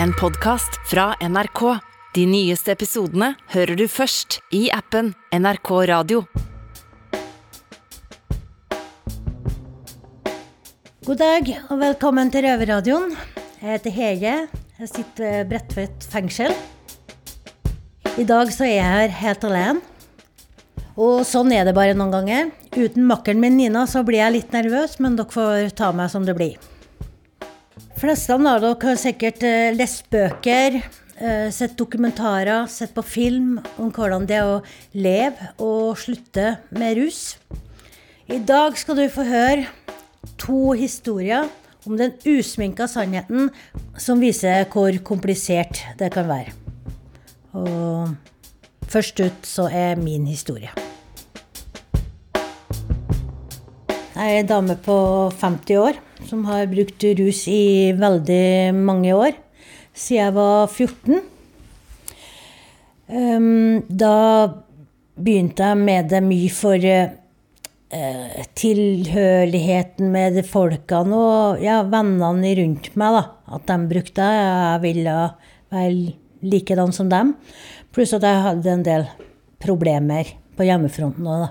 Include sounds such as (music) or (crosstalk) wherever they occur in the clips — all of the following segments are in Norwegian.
en podkast fra NRK. De nyeste episodene hører du først i appen NRK Radio. God dag og velkommen til Røverradioen. Jeg heter Hege. Jeg sitter ved Bredtvet fengsel. I dag så er jeg her helt alene. Og sånn er det bare noen ganger. Uten makkeren min Nina så blir jeg litt nervøs, men dere får ta meg som det blir. Fleste av dere har sikkert eh, lest bøker, eh, sett dokumentarer, sett på film om hvordan det er å leve og slutte med rus. I dag skal du få høre to historier om den usminka sannheten som viser hvor komplisert det kan være. Og først ut så er min historie. Jeg er en dame på 50 år som har brukt rus i veldig mange år. Siden jeg var 14. Um, da begynte jeg med det mye for uh, tilhørigheten med folkene og ja, vennene rundt meg. da, At de brukte det. Jeg ville være likedan som dem. Pluss at jeg hadde en del problemer på hjemmefronten òg, da.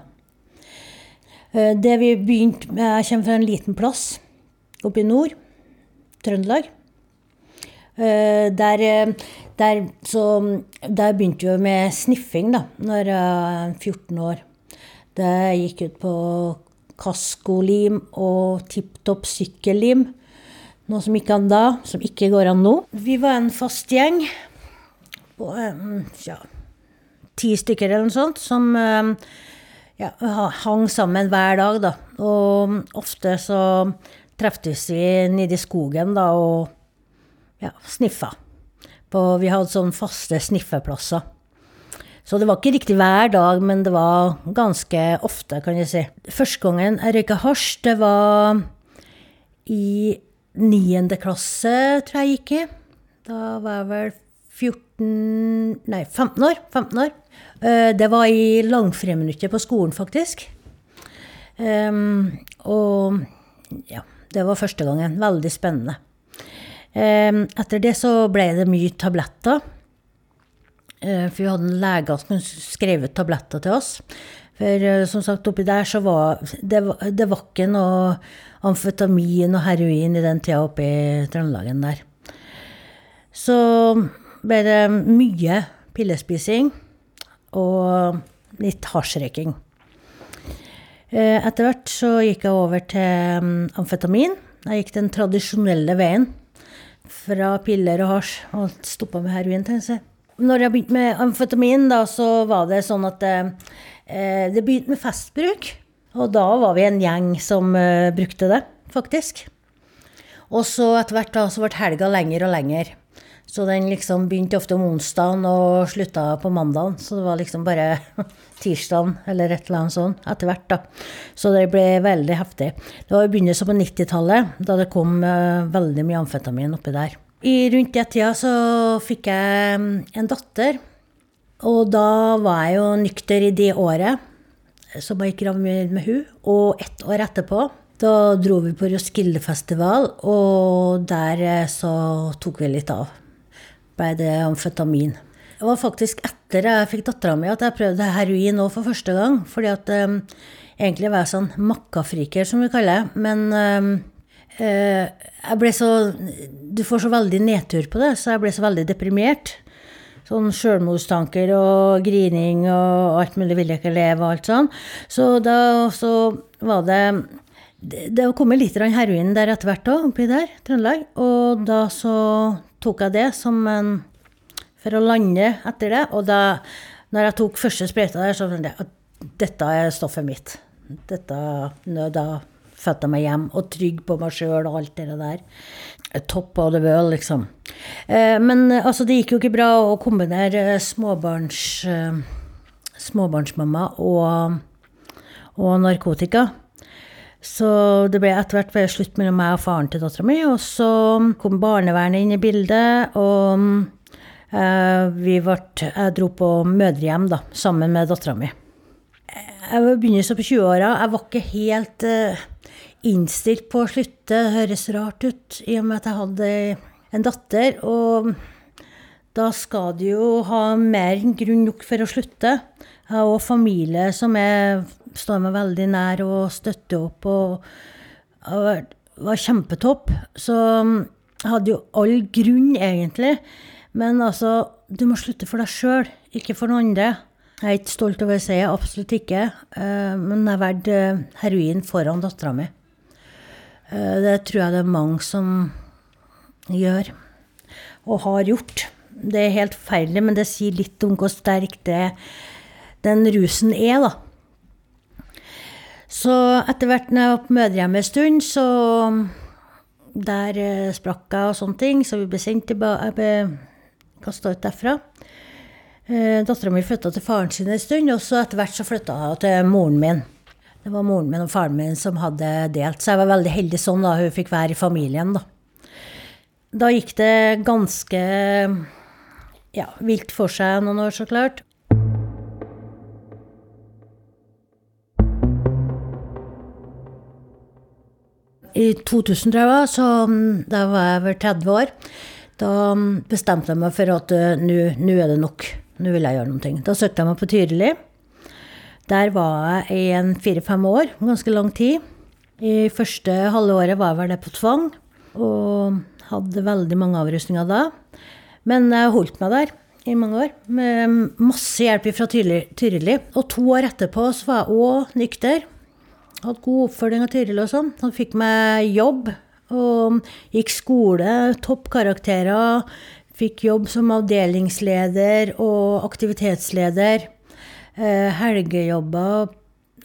Eh, det vi begynte med Jeg kommer fra en liten plass oppe i nord, Trøndelag. Eh, der, eh, der, så, der begynte vi med sniffing da når jeg var 14 år. Det gikk ut på kaskolim og tipp topp sykkellim. Noe som gikk an da, som ikke går an nå. Vi var en fast gjeng på ja, ti stykker eller noe sånt, som ja, hang sammen hver dag, da. Og ofte så treftes vi nede i skogen da og ja, sniffa. På, vi hadde sånne faste sniffeplasser. Så det var ikke riktig hver dag, men det var ganske ofte, kan jeg si. Første gangen jeg røyka hasj, det var i niende klasse, tror jeg gikk i. Da var jeg vel 14 Nei, 15 år. 15 år. Eh, det var i langfreminuttet på skolen, faktisk. Um, og ja, det var første gangen. Veldig spennende. Um, etter det så ble det mye tabletter. Uh, for vi hadde en lege som skrev ut tabletter til oss. For uh, som sagt, oppi der så var det, det var ikke noe amfetamin og heroin i den tida oppe i Trøndelagen der. Så ble det mye pillespising og litt hasjrøyking. Eh, etter hvert så gikk jeg over til mm, amfetamin. Jeg gikk den tradisjonelle veien fra piller og hasj og stoppa med heroin. tenker jeg. Når jeg begynte med amfetamin, da, så var det sånn at det, eh, det begynte med festbruk. Og da var vi en gjeng som uh, brukte det, faktisk. Og så etter hvert da, så ble helga lenger og lenger. Så den liksom begynte ofte om onsdagen og slutta på mandagen. Så det var liksom bare (laughs) tirsdagen eller et eller annet sånt etter hvert, da. Så det ble veldig heftig. Det var i begynnelsen på 90-tallet, da det kom uh, veldig mye amfetamin oppi der. I rundt den tida så fikk jeg mm, en datter. Og da var jeg jo nykter i det året, så jeg gikk gravid med hun. Og ett år etterpå da dro vi på Roskildefestival, og der eh, så tok vi litt av ble det amfetamin. Det var faktisk etter jeg fikk dattera mi at jeg prøvde heroin òg for første gang. Fordi at um, egentlig var jeg sånn makkafriker, som vi kaller det. Men um, uh, jeg ble så Du får så veldig nedtur på det, så jeg ble så veldig deprimert. Sånn sjølmordstanker og grining og alt mulig vil jeg ikke leve og alt sånn. Så da så var det det, det kom litt heroin der etter hvert òg, oppi der, Trøndelag. Og da så tok jeg det som en For å lande etter det. Og da når jeg tok første sprøyta der, så tenkte jeg at dette er stoffet mitt. Dette, da følte jeg meg hjem og trygg på meg sjøl og alt det der. Topp av the world, liksom. Eh, men altså, det gikk jo ikke bra å kombinere småbarns, eh, småbarnsmamma og, og narkotika. Så det ble etter hvert slutt mellom meg og faren til dattera mi. Og så kom barnevernet inn i bildet, og eh, vi ble, jeg dro på mødrehjem da, sammen med dattera mi. Jeg var begynnelsen på 20-åra. Jeg var ikke helt eh, innstilt på å slutte. Det høres rart ut, i og med at jeg hadde en datter, og da skal du jo ha mer enn grunn nok for å slutte. Jeg har òg familie som er, står meg veldig nær og støtter opp, og var, var kjempetopp. Så jeg hadde jo all grunn, egentlig. Men altså, du må slutte for deg sjøl, ikke for noen andre. Jeg er ikke stolt over å si det, absolutt ikke. Eh, men jeg valgte heroin foran dattera mi. Eh, det tror jeg det er mange som gjør, og har gjort. Det er helt forferdelig, men det sier litt om hvor sterk det, den rusen er, da. Så etter hvert når jeg var på mødrehjemmet en stund, så Der eh, sprakk jeg og sånne ting, så vi ble sendt tilbake Jeg ble kasta ut derfra. Eh, Dattera mi flytta til faren sin en stund, og så etter hvert så flytta hun til moren min. Det var moren min og faren min som hadde delt, så jeg var veldig heldig sånn da hun fikk være i familien, da. Da gikk det ganske ja, vilt for seg noen år, så klart. I 2000, tror jeg, så mm, da var jeg vel 30 år. Da mm, bestemte jeg meg for at uh, nå er det nok. Nå vil jeg gjøre noe. Da søkte jeg meg på Tyrili. Der var jeg i en fire-fem år, ganske lang tid. I første halve året var jeg vel det på tvang, og hadde veldig mange avrusninger da. Men jeg holdt meg der i mange år, med masse hjelp fra Tyrili. Og to år etterpå så var jeg òg nykter. Hadde god oppfølging av Tiril og sånn. Han fikk meg jobb. Og gikk skole, toppkarakterer. Fikk jobb som avdelingsleder og aktivitetsleder. Eh, helgejobber.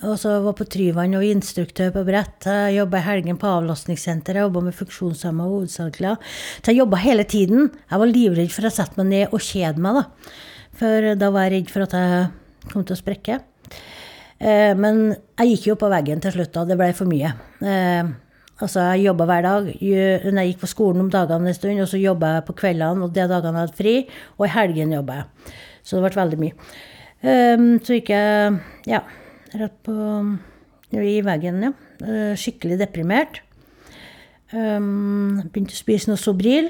Og så var på Tryvann og instruktør på brett. Jeg jobba i helgen på avlastningssenteret. Jobba med funksjonshemma hovedsakelig. Så jeg jobba hele tiden. Jeg var livredd for å sette meg ned og kjede meg, da. For da var jeg redd for at jeg kom til å sprekke. Eh, men jeg gikk jo på veggen til slutt, da. Det ble for mye. Eh, altså, jeg jobba hver dag. Jeg gikk på skolen om dagene en stund, og så jobba jeg på kveldene og de dagene jeg hadde fri, og i helgen jobba jeg. Så det ble veldig mye. Eh, så gikk jeg ja, rett på i veggen, ja. Skikkelig deprimert. Begynte å spise noe Sobril.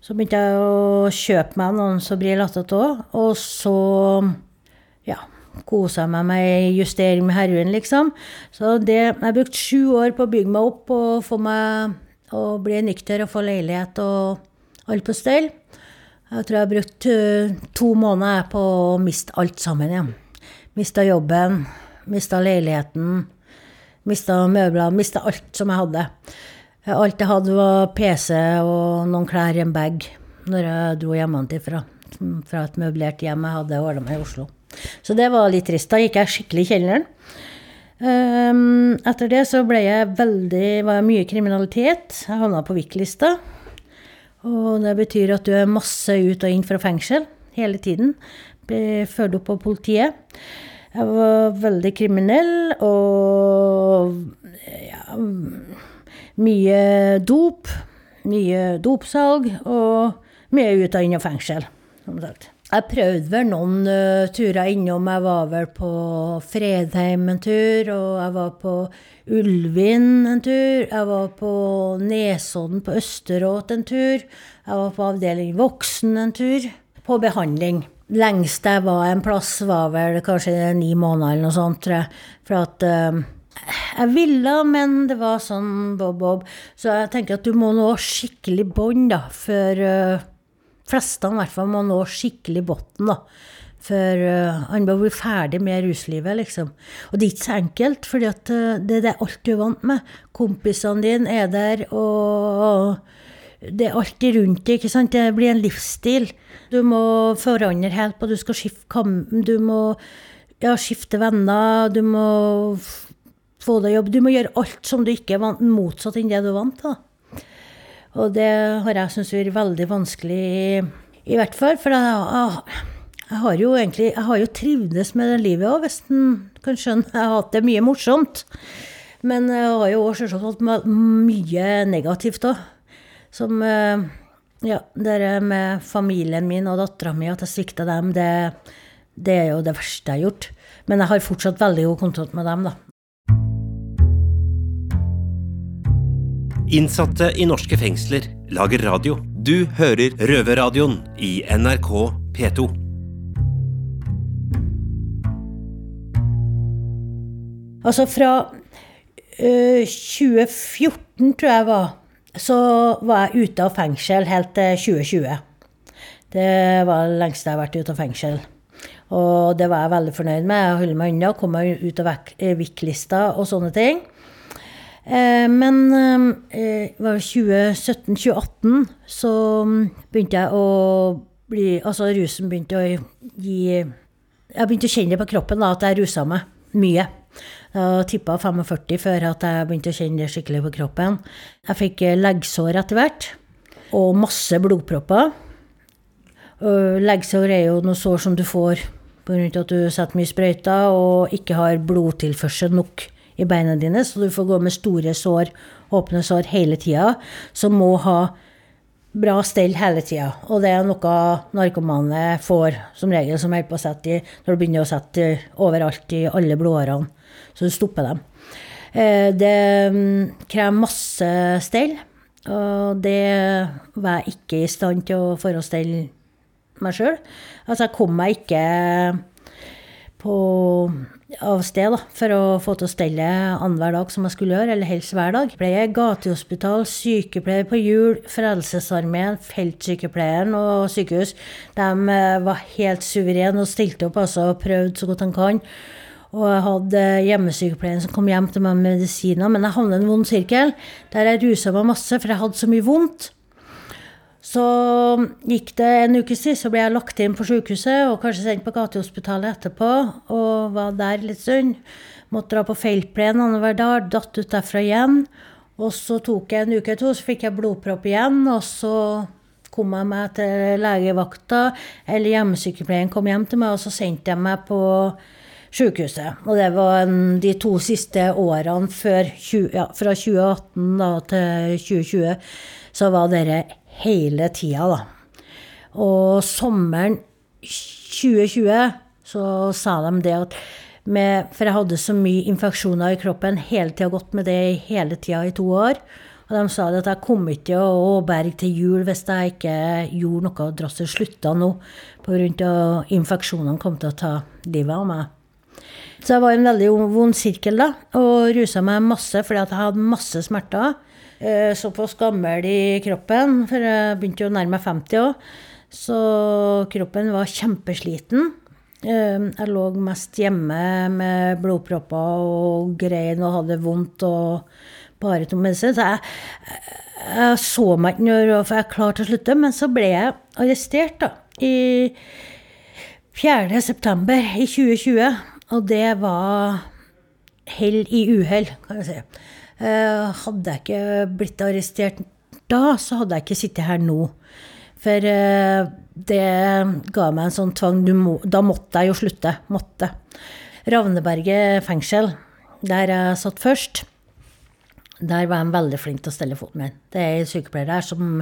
Så begynte jeg å kjøpe meg noen Sobril attåt òg. Og så ja, kosa meg med justering med heroin, liksom. Så det, jeg har brukt sju år på å bygge meg opp og få meg å bli nykter og få leilighet og alt på stell. Jeg tror jeg har brukt uh, to måneder på å miste alt sammen igjen. Ja. Mista jobben, mista leiligheten, mista møbler, mista alt som jeg hadde. Alt jeg hadde, var PC og noen klær i en bag når jeg dro hjemmefra. Fra et møblert hjem jeg hadde ordna meg i Oslo. Så det var litt trist. Da gikk jeg skikkelig i kjelleren. Um, etter det så ble jeg veldig, var jeg mye kriminalitet. Jeg havna på VIK-lista. Og det betyr at du er masse ut og inn fra fengsel hele tiden. Blir ført opp av politiet. Jeg var veldig kriminell og ja, mye dop. Mye dopsalg og mye ut og inn av fengsel, som sagt. Jeg prøvde vel noen uh, turer innom. Jeg var vel på Fredheim en tur, og jeg var på Ulvin en tur. Jeg var på Nesodden på Østeråt en tur. Jeg var på avdeling voksen en tur. På behandling. Lengst jeg var en plass, var vel kanskje ni måneder eller noe sånt, tror jeg. For at uh, jeg ville, men det var sånn bob-bob. Så jeg tenker at du må nå skikkelig bånd, da, før uh, fleste i hvert fall må nå skikkelig bunnen, da. For uh, han må bli ferdig med ruslivet, liksom. Og det er ikke så enkelt, for uh, det er det alt du er vant med. Kompisene dine er der, og det er alltid rundt deg, ikke sant. Det blir en livsstil. Du må forandre helt på, du skal skifte kam... Du må ja, skifte venner, du må få deg jobb. Du må gjøre alt som du ikke er vant motsatt enn det du er vant til. Og det har jeg syntes vært veldig vanskelig, i hvert fall. For jeg, jeg, har jo egentlig jeg har jo trivdes med det livet òg, hvis en kan skjønne. Jeg har hatt det mye morsomt. Men jeg har jo òg selvsagt hatt mye negativt òg. Som eh, ja, det med familien min og dattera mi, at jeg svikta dem, det, det er jo det verste jeg har gjort. Men jeg har fortsatt veldig god kontakt med dem, da. Innsatte i norske fengsler lager radio. Du hører Røverradioen i NRK P2. Altså fra øh, 2014, tror jeg var, så var jeg ute av fengsel helt til 2020. Det var det lengste jeg har vært ute av fengsel. Og det var jeg veldig fornøyd med. Jeg holdt meg unna, kom meg ut av VIK-lista og sånne ting. Eh, men eh, det var 2017-2018 så begynte jeg å bli Altså rusen begynte å gi Jeg begynte å kjenne det på kroppen da, at jeg rusa meg mye. Da tippa 45 før at jeg begynte å kjenne det skikkelig på kroppen. Jeg fikk leggsår etter hvert, og masse blodpropper. Leggsår er jo noe sår som du får pga. at du setter mye sprøyter og ikke har blodtilførsel nok i beina dine, så du får gå med store sår, åpne sår hele tida, som må ha bra stell hele tida. Og det er noe narkomane får som regel, som holder på å sette i når du begynner å sette overalt i alle blodårene. Så du stopper dem. Eh, det mm, krever masse stell, og det var jeg ikke i stand til å forestille meg sjøl. Altså, jeg kom meg ikke på, av sted da, for å få til å stelle annenhver dag som jeg skulle gjøre, eller helst hver dag. Ble jeg gatehospital, sykepleier på hjul, Frelsesarmeen, feltsykepleieren og sykehus. De eh, var helt suverene og stilte opp altså, og prøvde så godt de kan. Og jeg hadde hjemmesykepleieren som kom hjem til meg med medisiner. Men jeg havnet i en vond sirkel der jeg rusa meg masse, for jeg hadde så mye vondt. Så gikk det en uke siden, så ble jeg lagt inn på sykehuset og kanskje sendt på gatehospitalet etterpå. Og var der litt stund. Måtte dra på feltplen annenhver dag. Datt ut derfra igjen. Og så tok jeg en uke eller to, så fikk jeg blodpropp igjen. Og så kom jeg meg til legevakta, eller hjemmesykepleien kom hjem til meg, og så sendte jeg meg på sykehuset. Og det var en, de to siste årene før, ja, fra 2018 da, til 2020, så var dere hele tida, da. Og sommeren 2020 så sa de det at med, For jeg hadde så mye infeksjoner i kroppen, hele tida gått med det hele tida i to år. Og de sa det at jeg kom ikke til å berge til jul hvis jeg ikke gjorde noe drastisk. Slutta nå pga. infeksjonene kom til å ta livet av meg. Så jeg var i en veldig vond sirkel da, og rusa meg masse fordi jeg hadde masse smerter. Eh, såpass gammel i kroppen, for jeg begynte jo å nærme meg 50 òg. Så kroppen var kjempesliten. Eh, jeg lå mest hjemme med blodpropper og grein og hadde vondt og bare tok medisin. Så jeg, jeg, så meg ikke når for jeg klarte å slutte. Men så ble jeg arrestert da, i 4.9. i 2020. Og det var hell i uhell, kan jeg si. Eh, hadde jeg ikke blitt arrestert da, så hadde jeg ikke sittet her nå. For eh, det ga meg en sånn tvang. Må, da måtte jeg jo slutte. Måtte. Ravneberget fengsel, der jeg satt først, der var de veldig flinke til å stelle foten min. Det er en sykepleier der som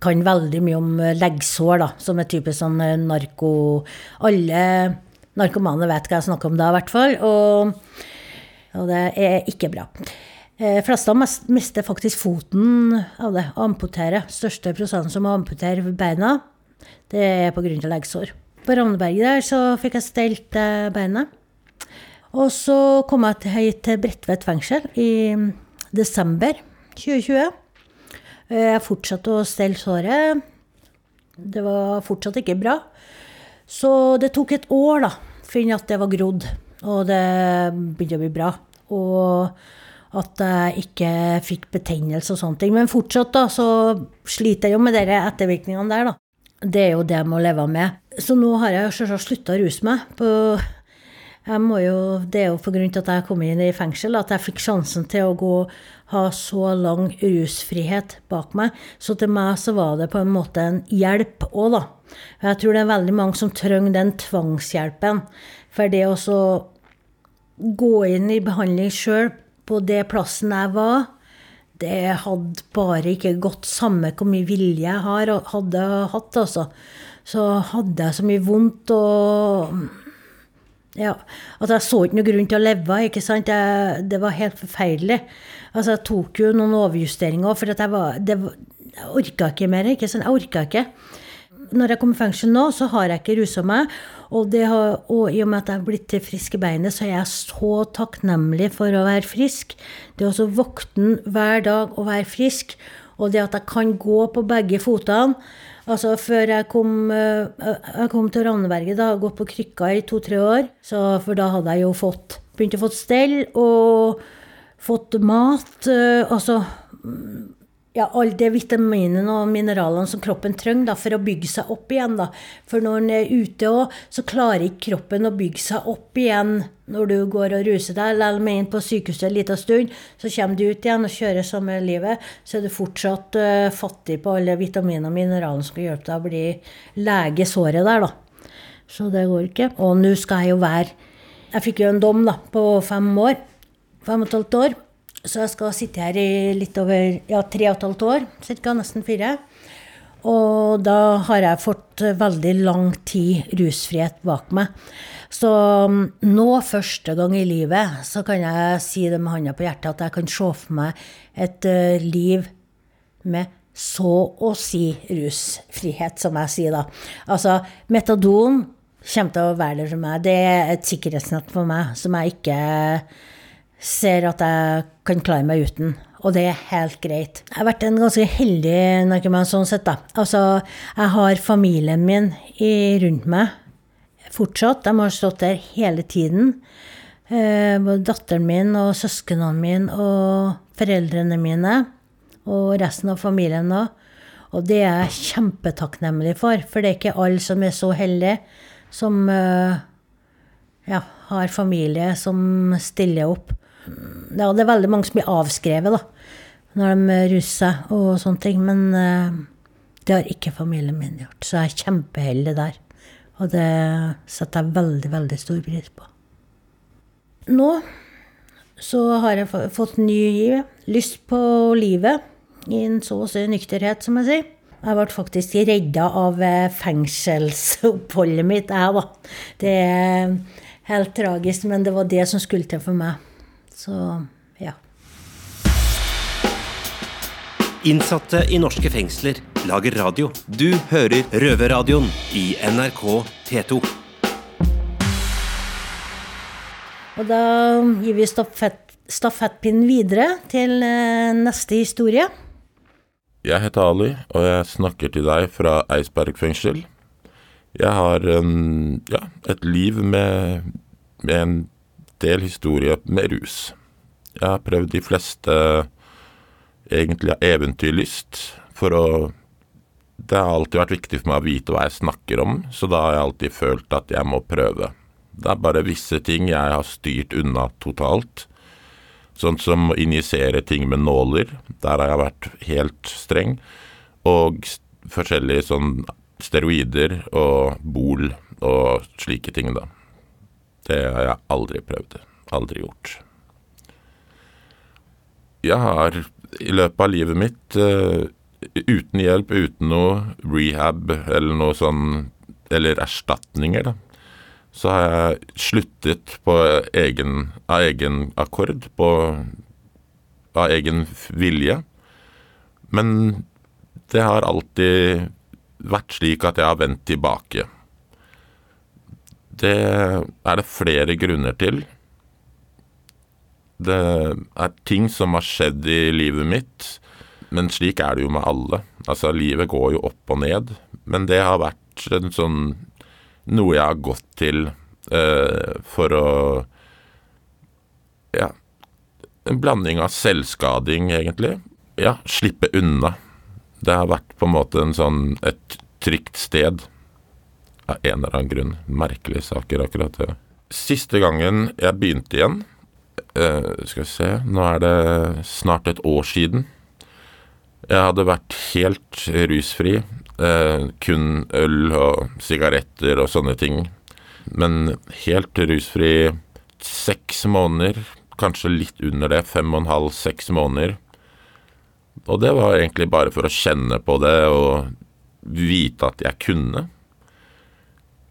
kan veldig mye om leggsår, da, som er typisk sånn eh, narko... Alle narkomane vet hva jeg snakker om da, i hvert fall. Og, og det er ikke bra. Eh, fleste mister faktisk foten av det. Amputere. Største prosenten som amputerer beina, det er pga. leggsår. På Ravneberget der så fikk jeg stelt beinet. Og så kom jeg hit til Bredtvet fengsel i desember 2020. Eh, jeg fortsatte å stelle såret. Det var fortsatt ikke bra. Så det tok et år, da, for at det var grodd. Og det begynte å bli bra. Og at jeg ikke fikk betennelse og sånne ting. Men fortsatt da, så sliter jeg jo med de ettervirkningene der, da. Det er jo det jeg må leve med. Så nå har jeg selvsagt slutta å ruse meg. På, jo, det er jo på grunn til at jeg kom inn i fengsel at jeg fikk sjansen til å gå ha så lang rusfrihet bak meg. Så til meg så var det på en måte en hjelp òg, da. Jeg tror det er veldig mange som trenger den tvangshjelpen. For det å gå inn i behandling sjøl på det plassen jeg var, det hadde bare ikke gått samme hvor mye vilje jeg hadde hatt, altså. Så hadde jeg så mye vondt og Ja, at jeg så ikke noe grunn til å leve, ikke sant. Jeg, det var helt forferdelig. Altså, jeg tok jo noen overjusteringer, for jeg var det, Jeg orka ikke mer, ikke sant. Jeg orka ikke. Når jeg kom i fengsel nå, så har jeg ikke rusa meg. Og, har, og, i og med at jeg har blitt frisk i beinet, så er jeg så takknemlig for å være frisk. Det å våkne hver dag og være frisk, og det at jeg kan gå på begge fotene Altså Før jeg kom, eh, jeg kom til Ravneberget, da, gått på krykka i to-tre år, så, for da hadde jeg jo fått begynt å få stell og fått mat. Eh, altså ja, alle de vitaminene og mineralene som kroppen trenger da, for å bygge seg opp igjen. Da. For når en er ute òg, så klarer ikke kroppen å bygge seg opp igjen når du går og ruser deg. Lell med inn på sykehuset en liten stund, så kommer du ut igjen og kjører samme livet. Så er du fortsatt uh, fattig på alle vitaminer og mineralene som skal hjelpe deg å bli lege såret der, da. Så det går ikke. Og nå skal jeg jo være Jeg fikk jo en dom da, på fem år. Fem og et halvt år. Så jeg skal sitte her i litt over ja, tre og et halvt år, ca. Nesten fire. Og da har jeg fått veldig lang tid rusfrihet bak meg. Så mm, nå, første gang i livet, så kan jeg si det med hånda på hjertet at jeg kan se for meg et uh, liv med så å si rusfrihet, som jeg sier da. Altså, metadon kommer til å være der for meg. Det er et sikkerhetsnett for meg som jeg ikke ser at jeg kan klare meg uten. Og det er helt greit. Jeg har vært en ganske heldig narkoman sånn sett, da. Altså, jeg har familien min i, rundt meg fortsatt. De har stått der hele tiden. Eh, både datteren min og søsknene mine og foreldrene mine. Og resten av familien òg. Og det er jeg kjempetakknemlig for, for det er ikke alle som er så heldige som eh, ja, har familie som stiller opp ja, det er veldig mange som blir avskrevet da, når de ruser seg og sånne ting. Men uh, det har ikke familien min gjort, så jeg er kjempeheldig der. Og det setter jeg veldig, veldig stor pris på. Nå så har jeg fått ny giv, lyst på livet, i en så å si nykterhet, som jeg sier. Jeg ble faktisk redda av eh, fengselsoppholdet mitt, jeg, da. Det er helt tragisk, men det var det som skulle til for meg. Så ja. Innsatte i norske fengsler lager radio. Du hører Røverradioen i NRK P2. Og da gir vi stafett, stafettpinnen videre til eh, neste historie. Jeg heter Ali, og jeg snakker til deg fra Eidsberg fengsel. Jeg har en, ja, et liv med, med en del historie med rus. Jeg har prøvd de fleste egentlig av eventyrlyst, for å Det har alltid vært viktig for meg å vite hva jeg snakker om, så da har jeg alltid følt at jeg må prøve. Det er bare visse ting jeg har styrt unna totalt. Sånn som å injisere ting med nåler. Der har jeg vært helt streng. Og forskjellige sånn steroider og bol og slike ting, da. Det har jeg aldri prøvd. Aldri gjort. Jeg har i løpet av livet mitt, uh, uten hjelp, uten noe rehab eller noe sånn Eller erstatninger, da, så har jeg sluttet på egen, av egen akkord, på, av egen vilje. Men det har alltid vært slik at jeg har vendt tilbake. Det er det flere grunner til. Det er ting som har skjedd i livet mitt, men slik er det jo med alle. Altså, livet går jo opp og ned, men det har vært en sånn noe jeg har gått til eh, for å Ja, en blanding av selvskading, egentlig. Ja, slippe unna. Det har vært på en måte en sånn et trygt sted av en eller annen grunn. Merkelige saker, akkurat det. Siste gangen jeg begynte igjen uh, Skal vi se Nå er det snart et år siden. Jeg hadde vært helt rusfri. Uh, kun øl og sigaretter og sånne ting. Men helt rusfri seks måneder. Kanskje litt under det. Fem og en halv, seks måneder. Og det var egentlig bare for å kjenne på det og vite at jeg kunne.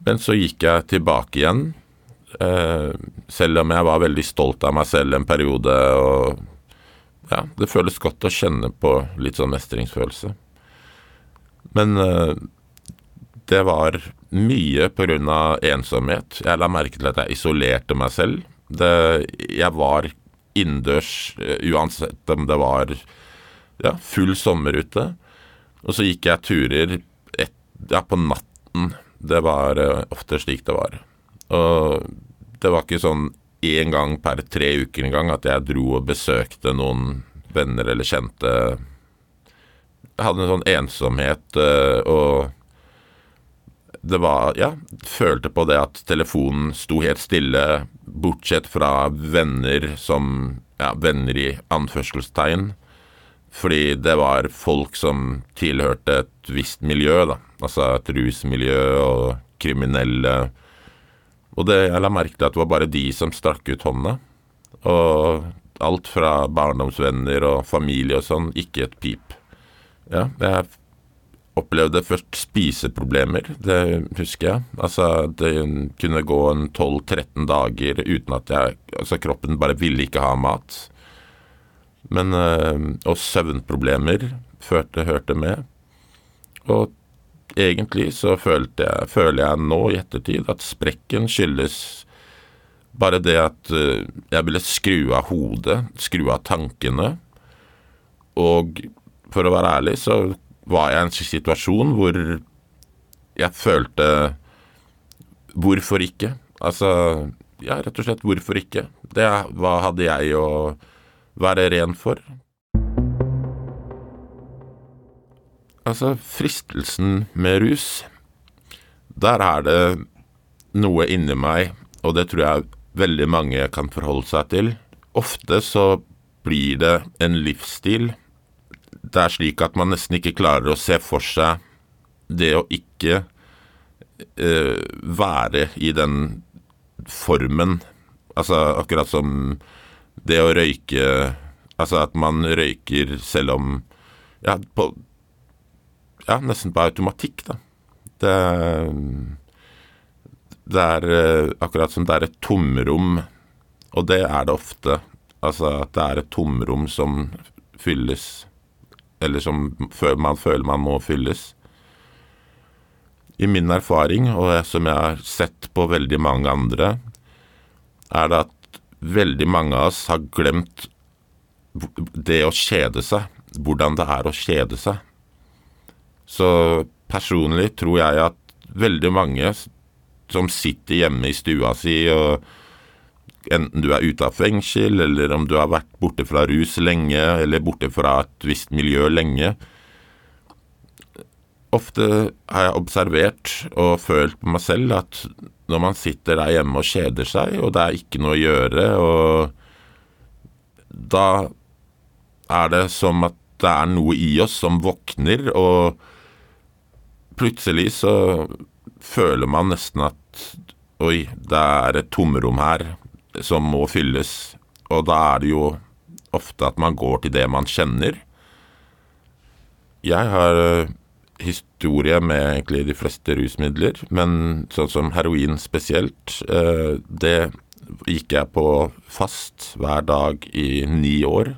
Men så gikk jeg tilbake igjen Eh, selv om jeg var veldig stolt av meg selv en periode. og ja, Det føles godt å kjenne på litt sånn mestringsfølelse. Men eh, det var mye pga. ensomhet. Jeg la merke til at jeg isolerte meg selv. Det, jeg var innendørs eh, uansett om det var ja, full sommer ute. Og så gikk jeg turer et, ja, på natten. Det var uh, ofte slik det var. Og det var ikke sånn én gang per tre uker engang at jeg dro og besøkte noen venner eller kjente. Jeg hadde en sånn ensomhet uh, og det var Ja, følte på det at telefonen sto helt stille, bortsett fra venner som Ja, venner i anførselstegn. Fordi det var folk som tilhørte et visst miljø, da. Altså et rusmiljø og kriminelle. Og det, jeg la merke til at det var bare de som strakk ut hånda. Og alt fra barndomsvenner og familie og sånn, ikke et pip. Ja, jeg opplevde først spiseproblemer, det husker jeg. Altså, det kunne gå en 12-13 dager uten at jeg Altså, kroppen bare ville ikke ha mat. Men øh, Og søvnproblemer førte, hørte med. Og egentlig så jeg, føler jeg nå i ettertid at sprekken skyldes bare det at øh, jeg ville skru av hodet, skru av tankene. Og for å være ærlig så var jeg i en situasjon hvor jeg følte Hvorfor ikke? Altså, ja, rett og slett, hvorfor ikke? Det, hva hadde jeg å være ren for? Altså, fristelsen med rus Der er det noe inni meg, og det tror jeg veldig mange kan forholde seg til. Ofte så blir det en livsstil det er slik at man nesten ikke klarer å se for seg det å ikke uh, være i den formen. Altså akkurat som det å røyke Altså at man røyker selv om Ja, på, ja nesten på automatikk, da. Det, det er uh, akkurat som det er et tomrom, og det er det ofte. Altså at det er et tomrom som fylles eller som man føler man må fylles. I min erfaring, og som jeg har sett på veldig mange andre, er det at veldig mange av oss har glemt det å kjede seg. Hvordan det er å kjede seg. Så personlig tror jeg at veldig mange som sitter hjemme i stua si og enten du er ute av fengsel, eller om du har vært borte fra rus lenge, eller borte fra et visst miljø lenge. Ofte har jeg observert og følt på meg selv at når man sitter der hjemme og kjeder seg, og det er ikke noe å gjøre, og da er det som at det er noe i oss som våkner, og plutselig så føler man nesten at oi, det er et tomrom her, som må fylles. Og da er det jo ofte at man går til det man kjenner. Jeg har uh, historie med egentlig de fleste rusmidler, men sånn som heroin spesielt, uh, det gikk jeg på fast hver dag i ni år.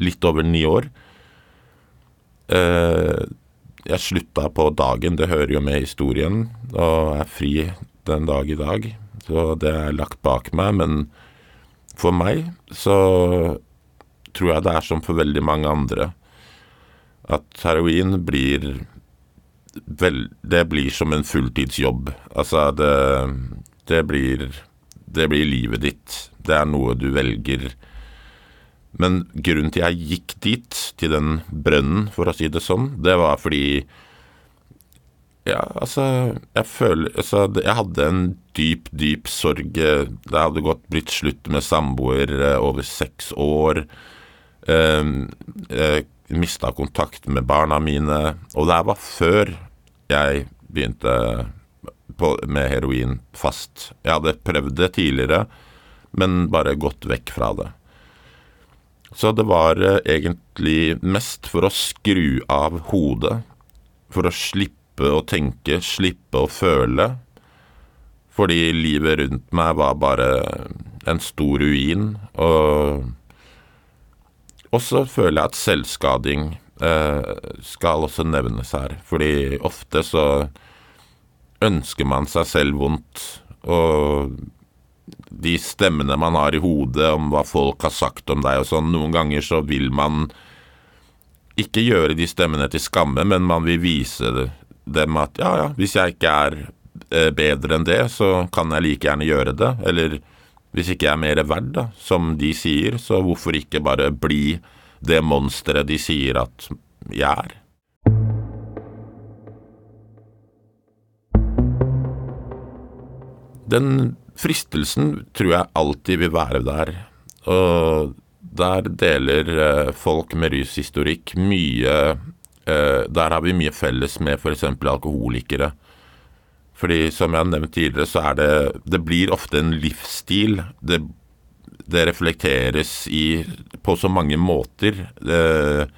Litt over ni år. Jeg slutta på dagen, det hører jo med historien, og er fri den dag i dag. Så det er lagt bak meg. Men for meg så tror jeg det er som for veldig mange andre. At heroin blir vel, Det blir som en fulltidsjobb. Altså, det, det blir Det blir livet ditt. Det er noe du velger. Men grunnen til jeg gikk dit, til den brønnen, for å si det sånn, det var fordi ja, altså Jeg føler Altså, jeg hadde en dyp, dyp sorg. Det hadde gått blitt slutt med samboer eh, over seks år. Ehm, jeg mista kontakt med barna mine. Og det her var før jeg begynte på, med heroin fast. Jeg hadde prøvd det tidligere, men bare gått vekk fra det. Så det var eh, egentlig mest for å skru av hodet. For å slippe å tenke, slippe å føle. Fordi livet rundt meg var bare en stor ruin. Og så føler jeg at selvskading eh, skal også nevnes her. Fordi ofte så ønsker man seg selv vondt. Og de stemmene man har i hodet om hva folk har sagt om deg og sånn, noen ganger så vil man ikke gjøre de stemmene til skamme, men man vil vise dem at ja, ja, hvis jeg ikke er eh, bedre enn det, så kan jeg like gjerne gjøre det. Eller hvis ikke jeg er mer verd, da, som de sier, så hvorfor ikke bare bli det monsteret de sier at jeg er? Den fristelsen tror jeg alltid vil være der. Og der deler eh, folk med rushistorikk mye eh, Der har vi mye felles med f.eks. alkoholikere. Fordi som jeg har nevnt tidligere, så er det Det blir ofte en livsstil. Det, det reflekteres i, på så mange måter. Det,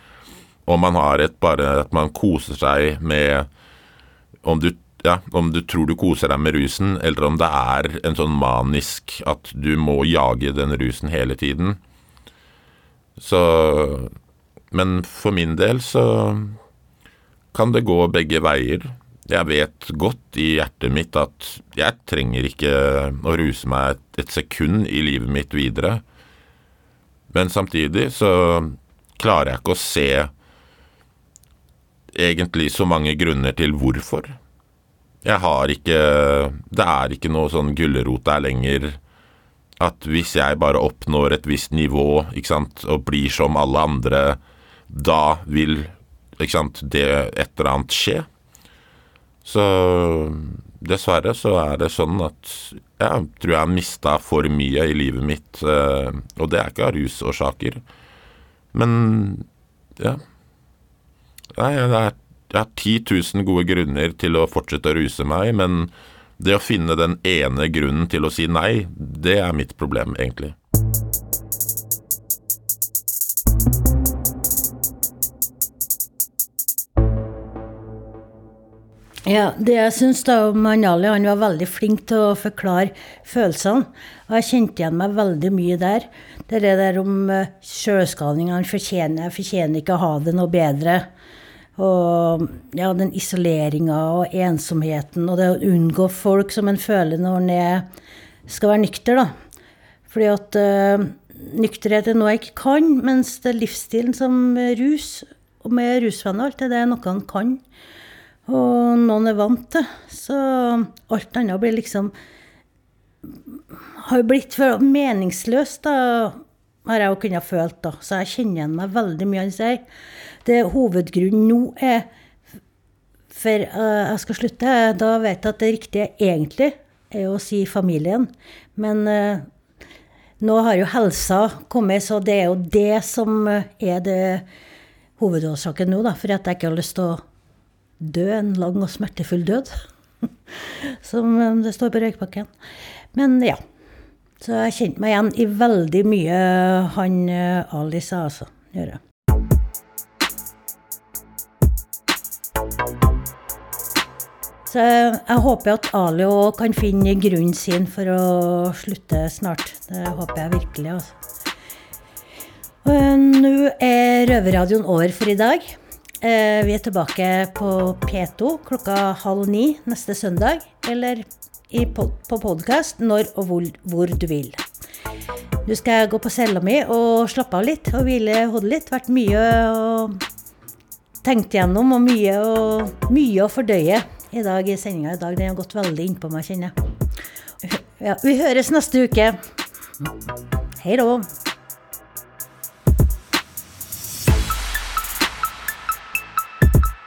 og man har et bare at man koser seg med om du ja, om du tror du koser deg med rusen, eller om det er en sånn manisk at du må jage den rusen hele tiden. Så Men for min del så kan det gå begge veier. Jeg vet godt i hjertet mitt at jeg trenger ikke å ruse meg et, et sekund i livet mitt videre. Men samtidig så klarer jeg ikke å se egentlig så mange grunner til hvorfor. Jeg har ikke Det er ikke noe sånn gulrot der lenger at hvis jeg bare oppnår et visst nivå ikke sant, og blir som alle andre, da vil ikke sant, det et eller annet skje. Så dessverre så er det sånn at jeg tror jeg har mista for mye i livet mitt, eh, og det er ikke av rusårsaker. Men ja. Nei, jeg har 10 000 gode grunner til å fortsette å ruse meg, men det å finne den ene grunnen til å si nei, det er mitt problem, egentlig. Ja, det jeg syns da om Anali, han var veldig flink til å forklare følelsene. Og jeg kjente igjen meg veldig mye der. Det er der om uh, sjølskading. Han fortjener, fortjener ikke å ha det noe bedre. Og ja, den isoleringa og ensomheten og det å unngå folk som en føler når en skal være nykter, da. Fordi at uh, nykterhet er noe jeg ikke kan, mens det er livsstilen som rus, og med rusvenner, alt det er noe han kan og noen er vant til. Så alt annet blir liksom Har blitt meningsløst, da, har jeg jo kunnet følt, da. Så jeg kjenner igjen meg veldig mye han sier. Det hovedgrunnen nå er for uh, jeg skal slutte. Da vet jeg at det riktige egentlig er å si familien. Men uh, nå har jo helsa kommet, så det er jo det som er det hovedårsaken nå, da. For at jeg ikke har lyst til å dø en lang og smertefull død. (laughs) Som eh, det står på røykpakken. Men ja. Så jeg kjente meg igjen i veldig mye han eh, Ali sa, altså. Gjør jeg. Så jeg håper at Ali òg kan finne grunnen sin for å slutte snart. Det håper jeg virkelig, altså. Nå er Røverradioen over for i dag. Eh, vi er tilbake på P2 klokka halv ni neste søndag. Eller på podkast når og hvor, hvor, du vil. Nå skal jeg gå på cella mi og slappe av litt og hvile hodet litt. Vært mye og tenkt gjennom og mye, og, mye å fordøye i dag i sendinga i dag. Den har gått veldig innpå meg, kjenner jeg. Ja, vi høres neste uke. Hei da.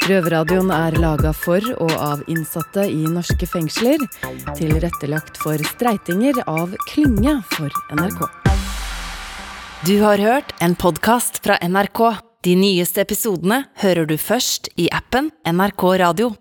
Røverradioen er laga for og av innsatte i norske fengsler. Tilrettelagt for streitinger av Klynge for NRK. Du har hørt en podkast fra NRK. De nyeste episodene hører du først i appen NRK Radio.